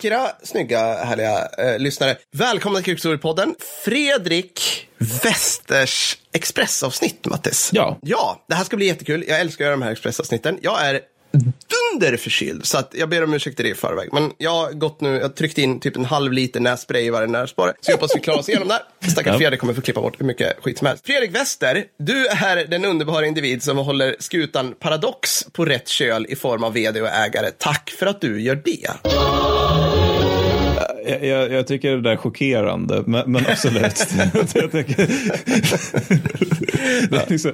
Vackra, snygga, härliga eh, lyssnare. Välkomna till Krigshistoriepodden. Fredrik Westers expressavsnitt, Mattis. Ja. Ja, det här ska bli jättekul. Jag älskar att göra de här expressavsnitten. Jag är dunderförkyld, så att jag ber om ursäkt till det i förväg. Men jag har gått nu, jag har tryckt in typ en halv liter nässpray i varje nässpår. Så jag hoppas vi klarar oss igenom det här. Stackars Ja. Fredrik kommer få klippa bort hur mycket skit som helst. Fredrik Wester, du är den underbara individ som håller skutan Paradox på rätt köl i form av vd och ägare. Tack för att du gör det. Jag, jag, jag tycker det där är chockerande, men, men absolut. jag tänker, det är liksom,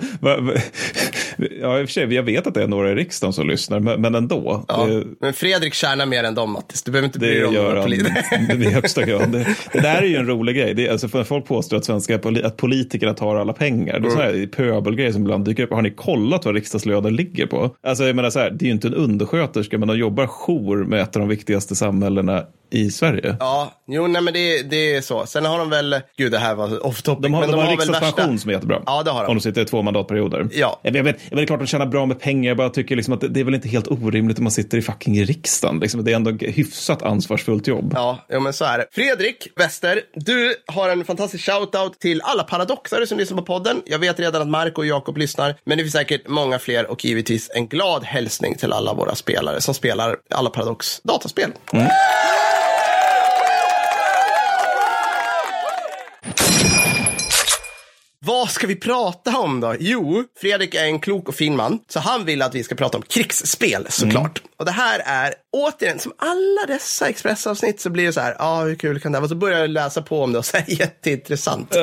ja, i och för sig, jag vet att det är några i riksdagen som lyssnar, men, men ändå. Ja, Det, men Fredrik tjänar mer än dem, Mattis. Du behöver inte bry dig om några politiker. i högsta grad. Det, det där är ju en rolig grej. Det alltså, för folk påstår att svenska att politikerna tar alla pengar. Det är Mm. här pöbelgrejer som ibland dyker upp. Har ni kollat vad riksdagslöner ligger på? Alltså, jag menar så här, det är ju inte en undersköterska, men de jobbar jour med ett av de viktigaste samhällena i Sverige. Ja, jo, nej men det, det är så. Sen har de väl, gud det här var off topic, De har, men de har en riksdagspension som är jättebra. Ja, det har de. Om de sitter i två mandatperioder. Ja. Jag vet, jag vet, det är klart de tjänar bra med pengar. Jag bara tycker liksom att det, det är väl inte helt orimligt om man sitter i fucking riksdagen. Liksom, det är ändå hyfsat ansvarsfullt jobb. Ja, ja, men så är det. Fredrik Wester, du har en fantastisk shoutout till alla paradoxare som lyssnar på podden. Jag vet redan att Marco och Jakob lyssnar, men det finns säkert många fler och givetvis en glad hälsning till alla våra spelare som spelar alla Paradox dataspel. Vad ska vi prata om då? Jo, Fredrik är en klok och fin man, så han vill att vi ska prata om krigsspel såklart. Och det här är återigen, som alla dessa Expressavsnitt så blir det så här, ja ah, hur kul kan det vara? Och så börjar jag läsa på om det och så är det jätteintressant. Äh,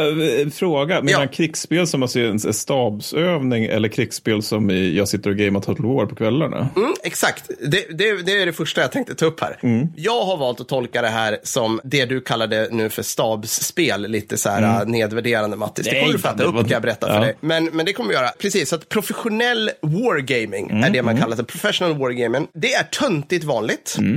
fråga, menar Ja. krigsspel som alltså en en stabsövning eller krigsspel som i, jag sitter och gamear Total War på kvällarna? Mm, exakt, det, det, det är det första jag tänkte ta upp här. Jag har valt att tolka det här som det du kallade nu för stabsspel, lite så här äh, nedvärderande Mattis. Det kommer du fatta upp kan jag berätta för Ja. dig. Men, men det kommer vi göra. Precis, så att professionell wargaming är det man kallar det. Professional wargaming. Det är töntigt vanligt,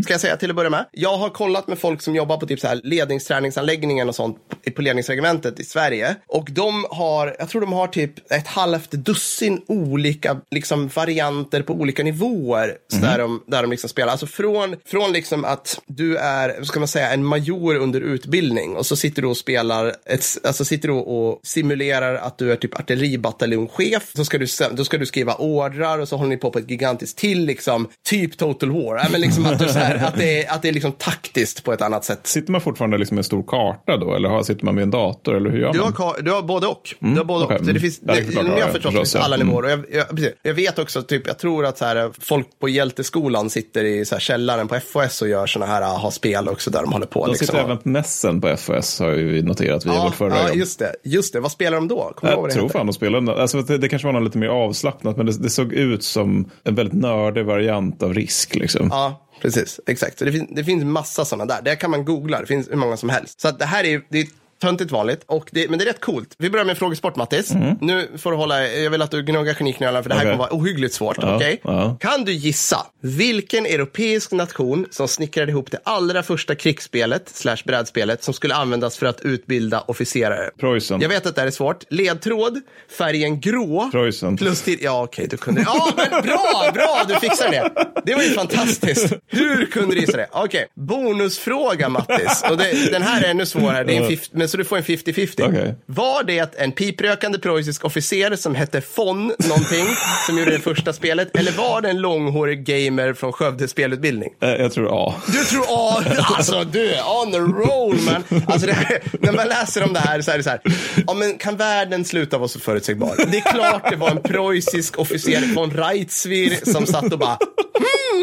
ska jag säga till att börja med. Jag har kollat med folk som jobbar på typ så här ledningsträningsanläggningen och sånt på ledningsregementet i Sverige. Och de har, jag tror de har typ ett halvt dussin olika liksom, varianter på olika nivåer. Så där de, där de liksom spelar. Alltså från, från liksom att du är, ska man säga, en major under utbildning och så sitter du och spelar, ett, alltså sitter du och simulerar att du är typ artilleribataljongchef. Så ska du, då ska du skriva ordrar och så håller ni på på ett gigantiskt till liksom, typ total war. Ja, men liksom att, du, så här, att, det är, att det är liksom taktiskt på ett annat sätt. Sitter man fortfarande liksom med en stor karta då? Eller har, sitter man med en dator? Eller hur gör Du har, man? ka- du har både och. Du har både okej. och. Så det finns, det det, jag har, förstås, det finns alla Mm. nivåer. Och jag, jag, jag vet också, typ, jag tror att så här, folk på hjälteskolan sitter i så här, källaren på FOS och gör sådana här, ah, har spel också där de håller på. De liksom. sitter även på mässen på FOS har vi noterat via ja, vårt förra ja, jobb. just det. Just det. Vad spelar de då? Kommer ihåg Jag det tror fan de spelade, alltså det, det kanske var något lite mer avslappnat, men det, det såg ut som en väldigt nördig variant av risk. Liksom. Ja, precis. Exakt. Så det, finns, det finns massa sådana där. Det kan man googla. Det finns hur många som helst. Så att det här är, det är töntigt vanligt, och det, men det är rätt coolt. Vi börjar med frågesport, Mattis. Nu får du hålla, jag vill att du gnuggar genicknölarna för det här Mm. Okej. kommer vara ohyggligt svårt. Ja, okej? ja. Kan du gissa vilken europeisk nation som snickrade ihop det allra första krigsspelet, slash brädspelet, som skulle användas för att utbilda officerare? Preussen. Jag vet att det här är svårt. Ledtråd, färgen grå. Preussen. Plus till, ja okej, du kunde Ja, men bra, bra, du fixade det. Det var ju fantastiskt. Hur kunde du gissa det? Okej, bonusfråga Mattis. Och det, den här är ännu svårare, det är en 50, men så du får en 50-50. Okej. Var det en piprökande preussisk officer som hette von någonting, som gjorde det första spelet? Eller var det en långhårig gamer från Skövde spelutbildning? Eh, Jag tror A. Du tror, ja, alltså du är on the roll man. Alltså här, när man läser om det här så är det så här, ja men kan världen sluta vara så förutsägbar? Det är klart det var en preussisk officer från Reitzwir som satt och bara,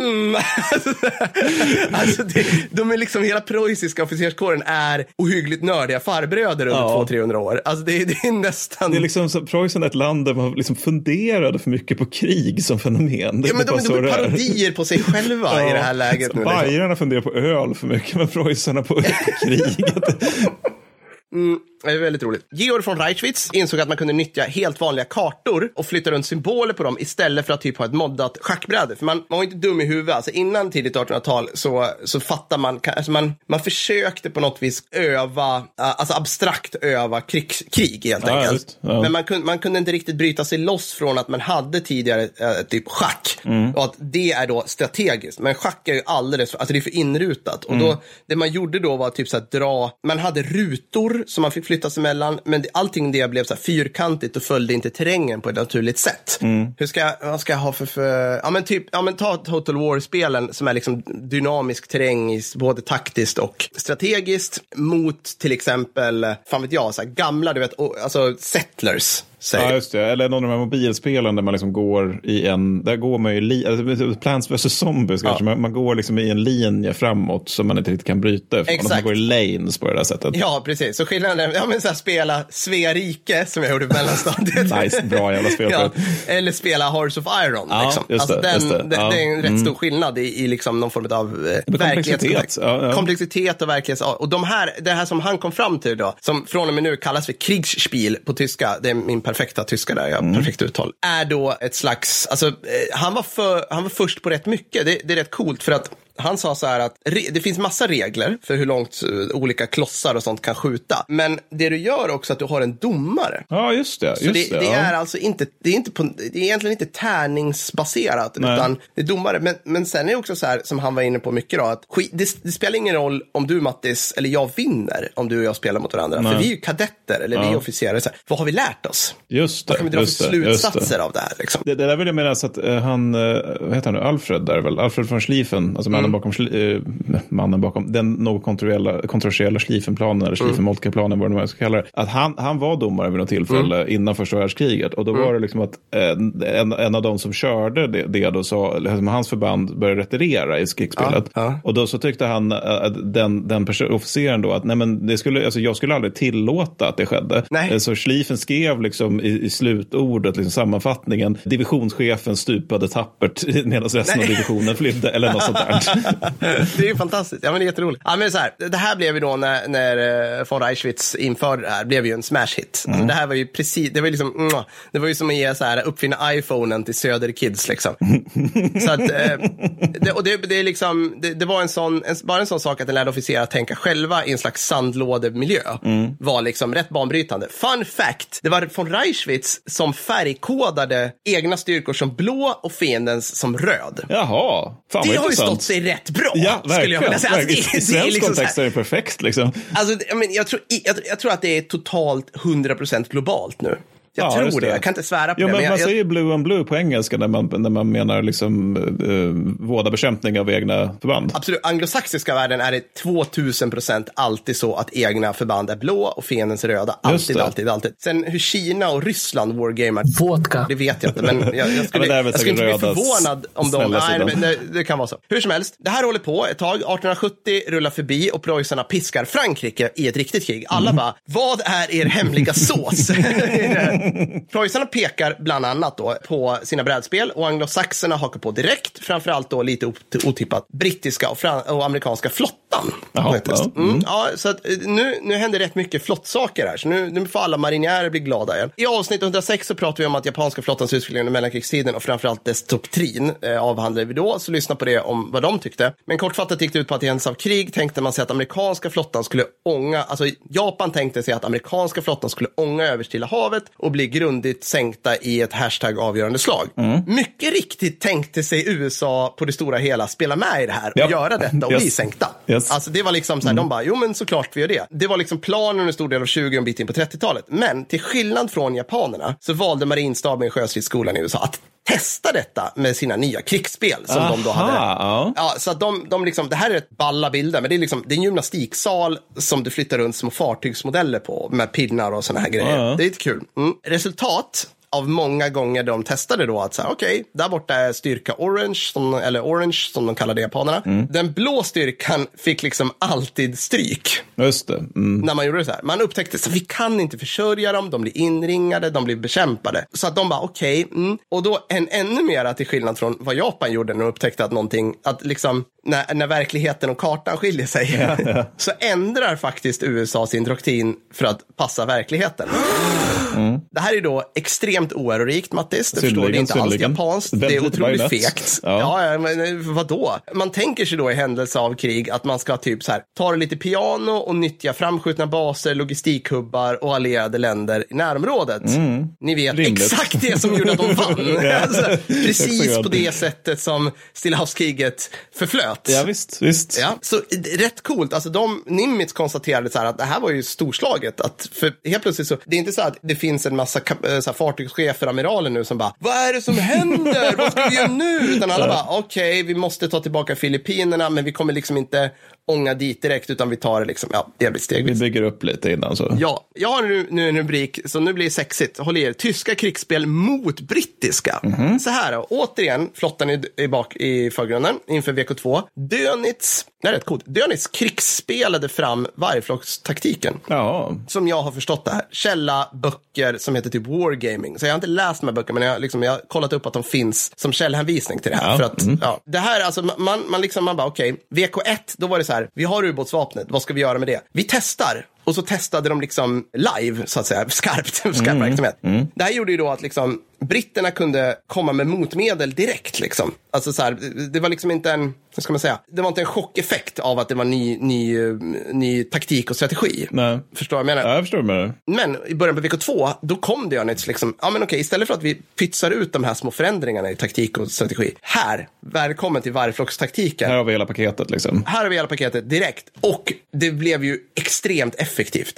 hmm. Alltså det, de är liksom, hela preussiska officerskåren är ohyggligt nördiga farbröder under Ja. 200-300 år. Alltså det, det är nästan... Det är liksom så, Preussen är ett land där man liksom funderade för mycket på krig som fenomen. Det Ja, men de, så de är parodier på sig själva i det här läget så nu. Liksom. Bajarna funderar på öl för mycket, men preussarna på, på kriget. Det är väldigt roligt. Georg von Reichwitz insåg att man kunde nyttja helt vanliga kartor och flytta runt symboler på dem istället för att typ ha ett moddat schackbräde. För man, man var inte dum i huvudet. Alltså innan tidigt 1800-tal så, så fattar man, alltså man, man försökte på något vis öva, alltså abstrakt öva krigs, krig helt Ja, enkelt. ja. Men man kunde, man kunde inte riktigt bryta sig loss från att man hade tidigare eh, typ schack. Mm. Och att det är då strategiskt. Men schack är ju alldeles alltså det är för inrutat. Och Mm. då, det man gjorde då var typ så här dra, man hade rutor som man fick flytta sig mellan. Men allting det blev så fyrkantigt och följde inte terrängen på ett naturligt sätt. Mm. Hur ska vad ska jag ha för, för ja men typ, ja men ta Total War-spelen som är liksom dynamisk terräng både taktiskt och strategiskt mot till exempel, fan vet jag, så här gamla, du vet, alltså settlers. Säg. Ja, just det. Eller någon av de här mobilspelen där man liksom går i en, där går man ju, alltså, Plants vs. Zombies kanske, man, man går liksom i en linje framåt som man inte riktigt kan bryta. Exakt. Man går i lanes på det där sättet. Ja, precis. Så skillnaden är, ja men så här, spela Svea rike som jag gjorde på mellanstadiet. Nice, bra jävla spel. ja, eller spela Hearts of Iron. Ja, liksom. just alltså, det, den, just det. Ja. det är en rätt Mm. stor skillnad i, i liksom någon form av eh, ja, ja. Komplexitet och verklighets... Och de här, det här som han kom fram till då, som från och med nu kallas för Kriegsspiel på tyska, det är min perfekta tyska där, jag har Mm. perfekt uttal, är då ett slags, alltså eh, han var, för, han var först på rätt mycket. Det, det är rätt coolt för att han sa så här att det finns massa regler för hur långt eh, olika klossar och sånt kan skjuta. Men det du gör också att du har en domare. Ja, just det. Så Just det, det, det ja. är alltså inte, det är inte på, det är egentligen inte tärningsbaserat, Nej. utan det är domare. Men, men sen är det också så här, som han var inne på mycket då, att det, det spelar ingen roll om du Mattis eller jag vinner om du och jag spelar mot varandra. För Nej. vi är ju kadetter eller vi är Ja. officerare. Så här, vad har vi lärt oss? Just det. Vad kan vi dra för slutsatser av det här? Liksom? Det, det där vill jag minnas att eh, han, eh, vad heter han nu, Alfred där väl, Alfred von Schlieffen, alltså Mm. Mannen bakom, eh, mannen bakom den något kontroversiella, kontroversiella Schlieffenplanen eller Mm. Schlieffen-Moltke-planen, vad man ska kalla det, att han, han var domare vid något tillfälle Mm. innan första världskriget och då var det liksom att eh, en, en av de som körde det, det då sa, liksom, hans förband började retirera i krigsspelet Ja, ja. och då så tyckte han, eh, den, den officeren då, att nej men det skulle, alltså, jag skulle aldrig tillåta att det skedde. Nej. Eh, Så Schlieffen skrev liksom i, i slutordet, liksom sammanfattningen, divisionschefen stupade tappert medan resten av divisionen flydde, eller något sånt där. det är ju fantastiskt. Ja, men det är jätteroligt. Ja, men så här, det här blev ju då när, när eh, von Reichwitz införde det här, blev ju en smash hit. Mm. Det här var ju precis, det var ju liksom, mwah. det var ju som att ge så här, uppfinna iPhonen till Söder Kids liksom. så att, eh, det, och det, det är liksom, det, det var en sån, en, bara en sån sak att den lärde officerare att tänka själva i en slags sandlådemiljö. Mm. Var liksom rätt banbrytande. Fun fact, det var von Reichwitz som färgkodade egna styrkor som blå och fiendens som röd. Jaha, fan vad Det har ju intressant. stått sig rätt bra, Ja, skulle jag vilja säga. Alltså. I det, är svensk liksom kontext är det perfekt liksom. alltså, jag, men, jag, tror, i- jag, jag tror att det är totalt 100% globalt nu. Jag Ja, tror det. det. jag kan inte svära på Jo, det. men Men man jag, säger blue on blue på engelska när man, när man menar liksom uh, vådabekämpning av egna förband. absolut, anglosaxiska världen är det 2000% alltid så att egna förband är blå och fiendens röda. Alltid, alltid, alltid. Sen hur Kina och Ryssland wargamar, Vodka. det vet jag inte. Men jag, jag skulle, är väl jag skulle inte bli förvånad om de... Nej, men det, det kan vara så. Hur som helst, det här håller på ett tag. 1870 rullar förbi och preussarna piskar Frankrike i ett riktigt krig. Alla Mm. bara, vad är er hemliga sås? preussarna pekar bland annat då på sina brädspel och anglosaxerna hakar på direkt. Framförallt då lite ot- otippat brittiska och, och amerikanska flottan. Jaha, ja. Mm, ja, så att, eh, nu, nu händer rätt mycket flottsaker här, så nu, nu får alla marinjärer bli glada igen. I avsnitt 106 så pratar vi om att japanska flottans utveckling under mellankrigstiden och framförallt dess doktrin eh, avhandlade vi då, så lyssna på det om vad de tyckte. Men kortfattat gick det ut på att i händelse av krig tänkte man sig att amerikanska flottan skulle ånga, alltså Japan tänkte sig att amerikanska flottan skulle ånga över Stilla havet och bli grundligt sänkta i ett hashtag avgörande slag. Mycket riktigt tänkte sig USA på det stora hela spela med i det här och Ja. göra detta och Yes. bli sänkta. Yes. Alltså det var liksom så här, de bara, jo men såklart vi gör det. Det var liksom planen under en stor del av 20 och en bit in på 30-talet. Men till skillnad från japanerna så valde marinstaben i Sjöstridsskolan i USA att testa detta med sina nya krigsspel som de då Aha, hade. ja. Ja, så de, de liksom, det här är ett balla bilder, men det är, liksom, det är en gymnastiksal som du flyttar runt små fartygsmodeller på med pinnar och såna här grejer. Ja. Det är lite kul. Mm. Resultat av många gånger de testade då att så här, okej, där borta är styrka orange, som, eller orange som de kallar det japanerna. Mm. Den blå styrkan fick liksom alltid stryk Just det. Mm. när man gjorde det så här. Man upptäckte att vi kan inte försörja dem, de blir inringade, de blir bekämpade. Så att de bara okej, mm. och då en ännu mera till skillnad från vad Japan gjorde när de upptäckte att någonting, att liksom när, när verkligheten och kartan skiljer sig, så ändrar faktiskt USA sin doktrin för att passa verkligheten. Det här är då extremt oärorikt, Mattis. Det förstår det är inte alls japanskt. Det är otroligt fegt. Ja. Ja, men eh, vadå? Man tänker sig då i händelse av krig att man ska typ så här, ta det lite piano och nyttja framskjutna baser, logistikhubbar och allierade länder i närområdet. Ni vet Rimligt. exakt det som gjorde att de vann. Alltså, precis på det sättet som Stilla havskriget förflöt. Ja, visst. visst. Ja, så eh, rätt coolt. Alltså de, Nimitz konstaterade så här att det här var ju storslaget. Att för helt plötsligt så, det är inte så att det finns en massa eh, så fartygschefer, amiraler nu som bara, vad är det som händer? vad ska vi göra nu? Utan alla bara, okej, vi måste ta tillbaka Filippinerna, men vi kommer liksom inte ånga dit direkt, utan vi tar det liksom, ja, det blir Vi stegvis. bygger upp lite innan så. Ja, jag har nu, nu en rubrik, så nu blir det sexigt. Håll i er. Tyska krigsspel mot brittiska. Så här då, återigen, flottan i, i, bak, i förgrunden inför VK2. Dönitz, är rätt coolt, Dönitz krigsspelade fram vargflockstaktiken. Ja, Som jag har förstått det här. Källa, böcker som heter typ Wargaming. Så jag har inte läst de här böckerna, men jag, liksom, jag har kollat upp att de finns som källhänvisning till det här. Ja, För att, ja, det här, alltså, man, man, liksom, man bara, okej, VK1, då var det så här, vi har ubåtsvapnet, vad ska vi göra med det? Vi testar. Och så testade de liksom live, så att säga, skarpt, skarp verksamhet. Det här gjorde ju då att liksom, britterna kunde komma med motmedel direkt. Liksom. Alltså så här, det var liksom inte en, vad ska man säga, det var inte en chockeffekt av att det var ny, ny, ny taktik och strategi. nej. Förstår du vad jag menar? Ja, jag förstår menar. Men i början på VK2, då kom det Dönitz liksom, ja men okej, istället för att vi pytsar ut de här små förändringarna i taktik och strategi, här, välkommen till vargflockstaktiken. Här har vi hela paketet liksom. Här har vi hela paketet direkt. Och det blev ju extremt effektivt.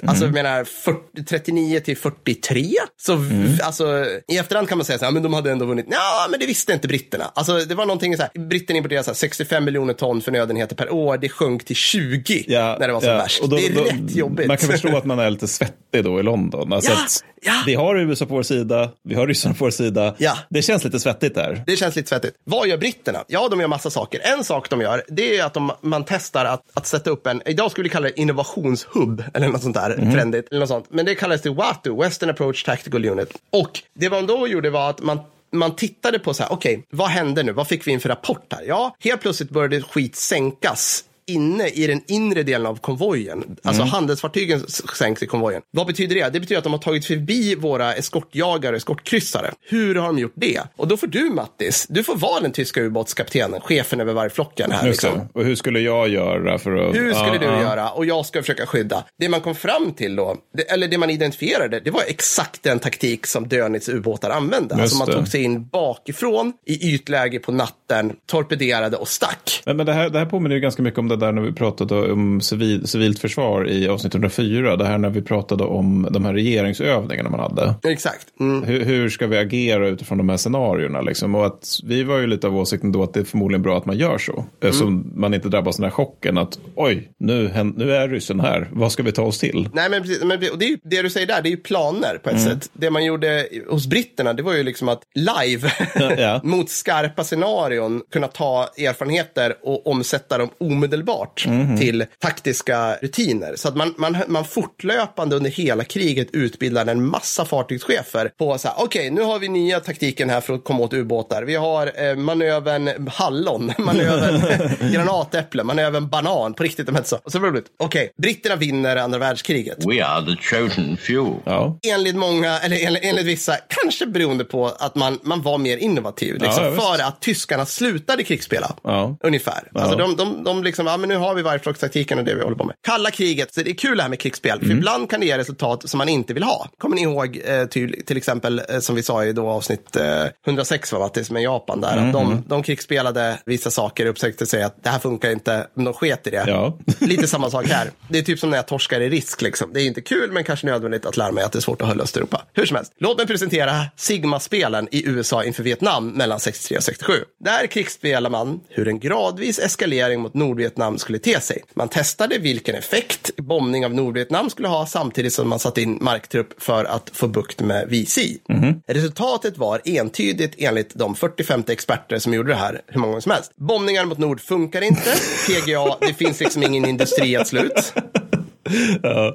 Alltså jag menar 40, 39 till 43. Så v- alltså i efterhand kan man säga så här, men de hade ändå vunnit. Ja, men det visste inte britterna. Alltså det var någonting så här, britterna importerade så här 65 miljoner ton förnödenheter per år. Det sjönk till 20 när det var som ja. värst. Då- det är då- rätt jobbigt. Man kan förstå att man är lite svettig då i London. Alltså Ja, ja. Vi har USA på vår sida, vi har ryssarna på vår sida. Ja. Det känns lite svettigt där. Det känns lite svettigt. Vad gör britterna? Ja, de gör massa saker. En sak de gör, det är att de, man testar att, att sätta upp en, idag skulle vi kalla det innovationshubb, eller något sånt där, trendigt, eller något sånt. Men det kallas det WATU, Western Approach Tactical Unit. Och det man då gjorde var att man man tittade på så här, okej, vad hände nu? Vad fick vi in för rapport här? Ja, helt plötsligt började skit sänkas inne i den inre delen av konvojen. Alltså handelsfartygen s- sänks i konvojen. Vad betyder det? Det betyder att de har tagit förbi våra eskortjagare och eskortkryssare. Hur har de gjort det? Och då får du Mattis, du får vara den tyska ubåtskaptenen, chefen över vargflocken här. Just Liksom. Och hur skulle jag göra för att... Hur skulle Ja, du göra? Och jag ska försöka skydda. Det man kom fram till då, det, eller det man identifierade, det var exakt den taktik som Dönitz ubåtar använde. Alltså man tog sig in bakifrån i ytläge på natten, torpederade och stack. Men, men det, här, det här påminner ju ganska mycket om det där när vi pratade om civil, civilt försvar i avsnitt 104. Det här när vi pratade om de här regeringsövningarna man hade. Exakt. Mm. Hur, hur ska vi agera utifrån de här scenarierna? Liksom? Och att vi var ju lite av åsikten då att det är förmodligen bra att man gör så. Mm. Så man inte drabbas av den här chocken att oj, nu, nu är ryssen här. Vad ska vi ta oss till? Nej, men, precis, men det, är ju, det du säger där, det är ju planer på ett Mm. sätt. Det man gjorde hos britterna, det var ju liksom att live, Ja. mot skarpa scenarion, kunna ta erfarenheter och omsätta dem omedelbart Mhm. till taktiska rutiner. Så att man, man, man fortlöpande under hela kriget utbildade en massa fartygschefer på så här, okej, nu har vi nya taktiken här för att komma åt ubåtar. Vi har eh, manövern hallon, manövern granatäpple, manövern banan, på riktigt, de hette så. Och så roligt. Okej, britterna vinner andra världskriget We are the chosen few. Ja, enligt många, eller enligt, enligt vissa, kanske beroende på att man, man var mer innovativ. Liksom, Ja, för att tyskarna slutade krigsspela. Ungefär. Alltså de, de, de liksom, ja men nu har vi vargflockstaktiken och det vi håller på med. Kalla kriget, så det är kul det här med krigsspel. Mm. För ibland kan det ge resultat som man inte vill ha. Kommer ni ihåg eh, till, till exempel, eh, som vi sa i då avsnitt eh, 106 var Mattis, med Japan där. Mm. Att de, de krigsspelade vissa saker, upptäckte sig att det här funkar inte, men de sket i det. Ja. Lite samma sak här. Det är typ som när jag torskar i risk. Liksom. Det är inte kul, men kanske nödvändigt att lära mig att det är svårt att hålla Östeuropa. Hur som helst, låt mig presentera Sigma-spelen i USA inför Vietnam mellan 63 och 67. Där krigsspelar man hur en gradvis eskalering mot Nordvietnam Nordvietnam skulle te sig. Man testade vilken effekt bombning av Nordvietnam skulle ha samtidigt som man satte in marktrupp för att få bukt med VC. Resultatet var entydigt enligt de 40-50 experter som gjorde det här hur många gånger som helst. Bombningar mot Nord funkar inte. PGA, det finns liksom ingen industri att slut.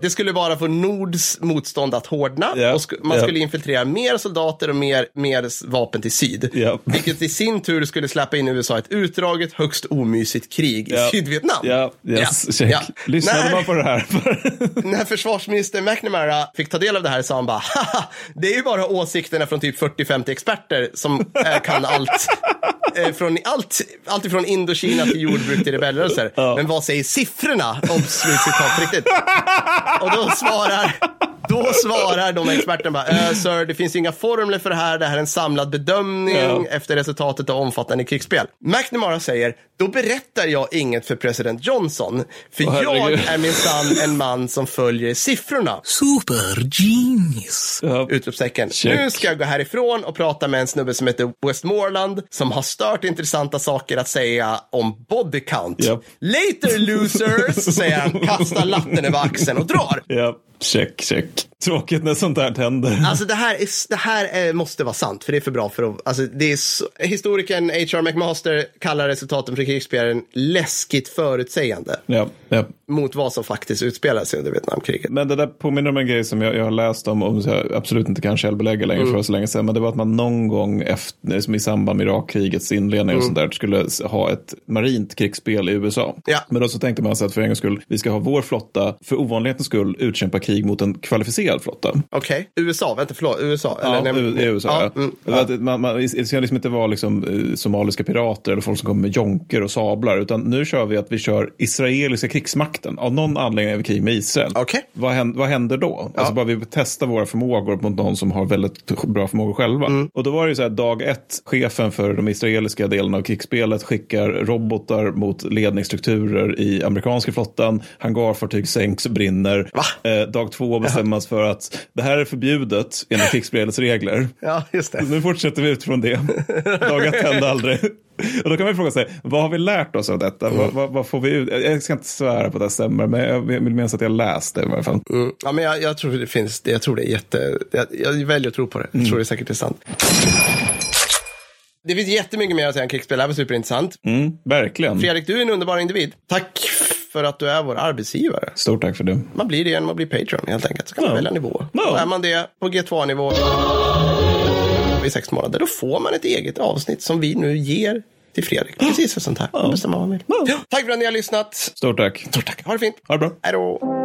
Det skulle bara få Nords motstånd att hårdna Ja, och man ja. skulle infiltrera mer soldater och mer, mer vapen till syd. Ja. Vilket i sin tur skulle släppa in USA i ett utdraget, högst omysigt krig i Ja. Sydvietnam. Ja, yes, Ja. check. Ja. Lyssnade Nej. man på det här? När försvarsminister McNamara fick ta del av det här sa han bara, haha, det är ju bara åsikterna från typ 40-50 experter som eh, kan allt. Eh, från allt, allt ifrån Indokina till jordbruk till rebellrörelser. Men vad säger siffrorna om slutcitat riktigt? Och då svarar, då svarar de experterna bara, äh, sir, det finns inga formler för det här, det här är en samlad bedömning Ja. efter resultatet av omfattande krigsspel. McNamara säger, då berättar jag inget för president Johnson, för Åh, jag är minsann en man som följer siffrorna. Super genius. Ja. Utropstecken. Nu ska jag gå härifrån och prata med en snubbe som heter Westmoreland som har stört intressanta saker att säga om body count. Japp. Later losers, säger han, kastar latten över axeln och drar. ja, check, check. week. Tråkigt när sånt här händer. Alltså det här, är, det här är, måste vara sant, för det är för bra för att... Alltså, det är så, historikern H.R. McMaster kallar resultaten från krigsspelen läskigt förutsägande Ja, ja. mot vad som faktiskt utspelar sig under Vietnamkriget. Men det där påminner om en grej som jag, jag har läst om, och som jag absolut inte kan källbelägga längre för så länge sedan. Men det var att man någon gång efter, som i samband med Irakkrigets inledning och sånt där, skulle ha ett marint krigsspel i USA. Ja. Men då så tänkte man sig att för en gångs skull, vi ska ha vår flotta, för ovanlighetens skull, utkämpa krig mot en kvalificerad flotta. Okej, USA, vänta förlåt, USA? Ja, nej, USA. ja, Ja, mm, att Man, man, det ska liksom inte vara liksom, eh, somaliska pirater eller folk som kommer med jonker och sablar. Utan nu kör vi att vi kör israeliska krigsmakten. Av någon anledning är vi krig med Israel. Okej. Vad, händer, vad händer då? Alltså bara vi testar våra förmågor mot någon som har väldigt bra förmågor själva. Mm. Och då var det ju så här, dag ett, chefen för de israeliska delarna av krigsspelet skickar robotar mot ledningsstrukturer i amerikanska flottan. Hangarfartyg sänks och brinner. Eh, dag två bestämmas för att det här är förbjudet enligt krigsspelets regler. Ja, just det. Nu fortsätter vi utifrån det. Dag ett hände aldrig. Och då kan man fråga sig, vad har vi lärt oss av detta? Vad, vad, vad får vi ut? Jag ska inte svära på att det stämmer, men jag vill minnas att jag läst det i varje fall. Mm. Ja, men jag, jag tror det finns, jag tror det är jätte, jag, jag väljer att tro på det. Jag tror det säkert är sant. Det finns jättemycket mer att säga om krigsspel, det här var superintressant. Mm, verkligen. Fredrik, du är en underbar individ. Tack för att du är vår arbetsgivare. Stort tack för det. Man blir det genom att bli Patreon helt enkelt. Så kan man Ja. välja nivå. Ja. Och är man det på G2-nivå i sex månader, då får man ett eget avsnitt som vi nu ger till Fredrik. Precis för sånt här. Man bestämmer vad man vill. Ja. Tack för att ni har lyssnat. Stort tack. Stort tack. Ha det fint. Ha det bra. Hej då.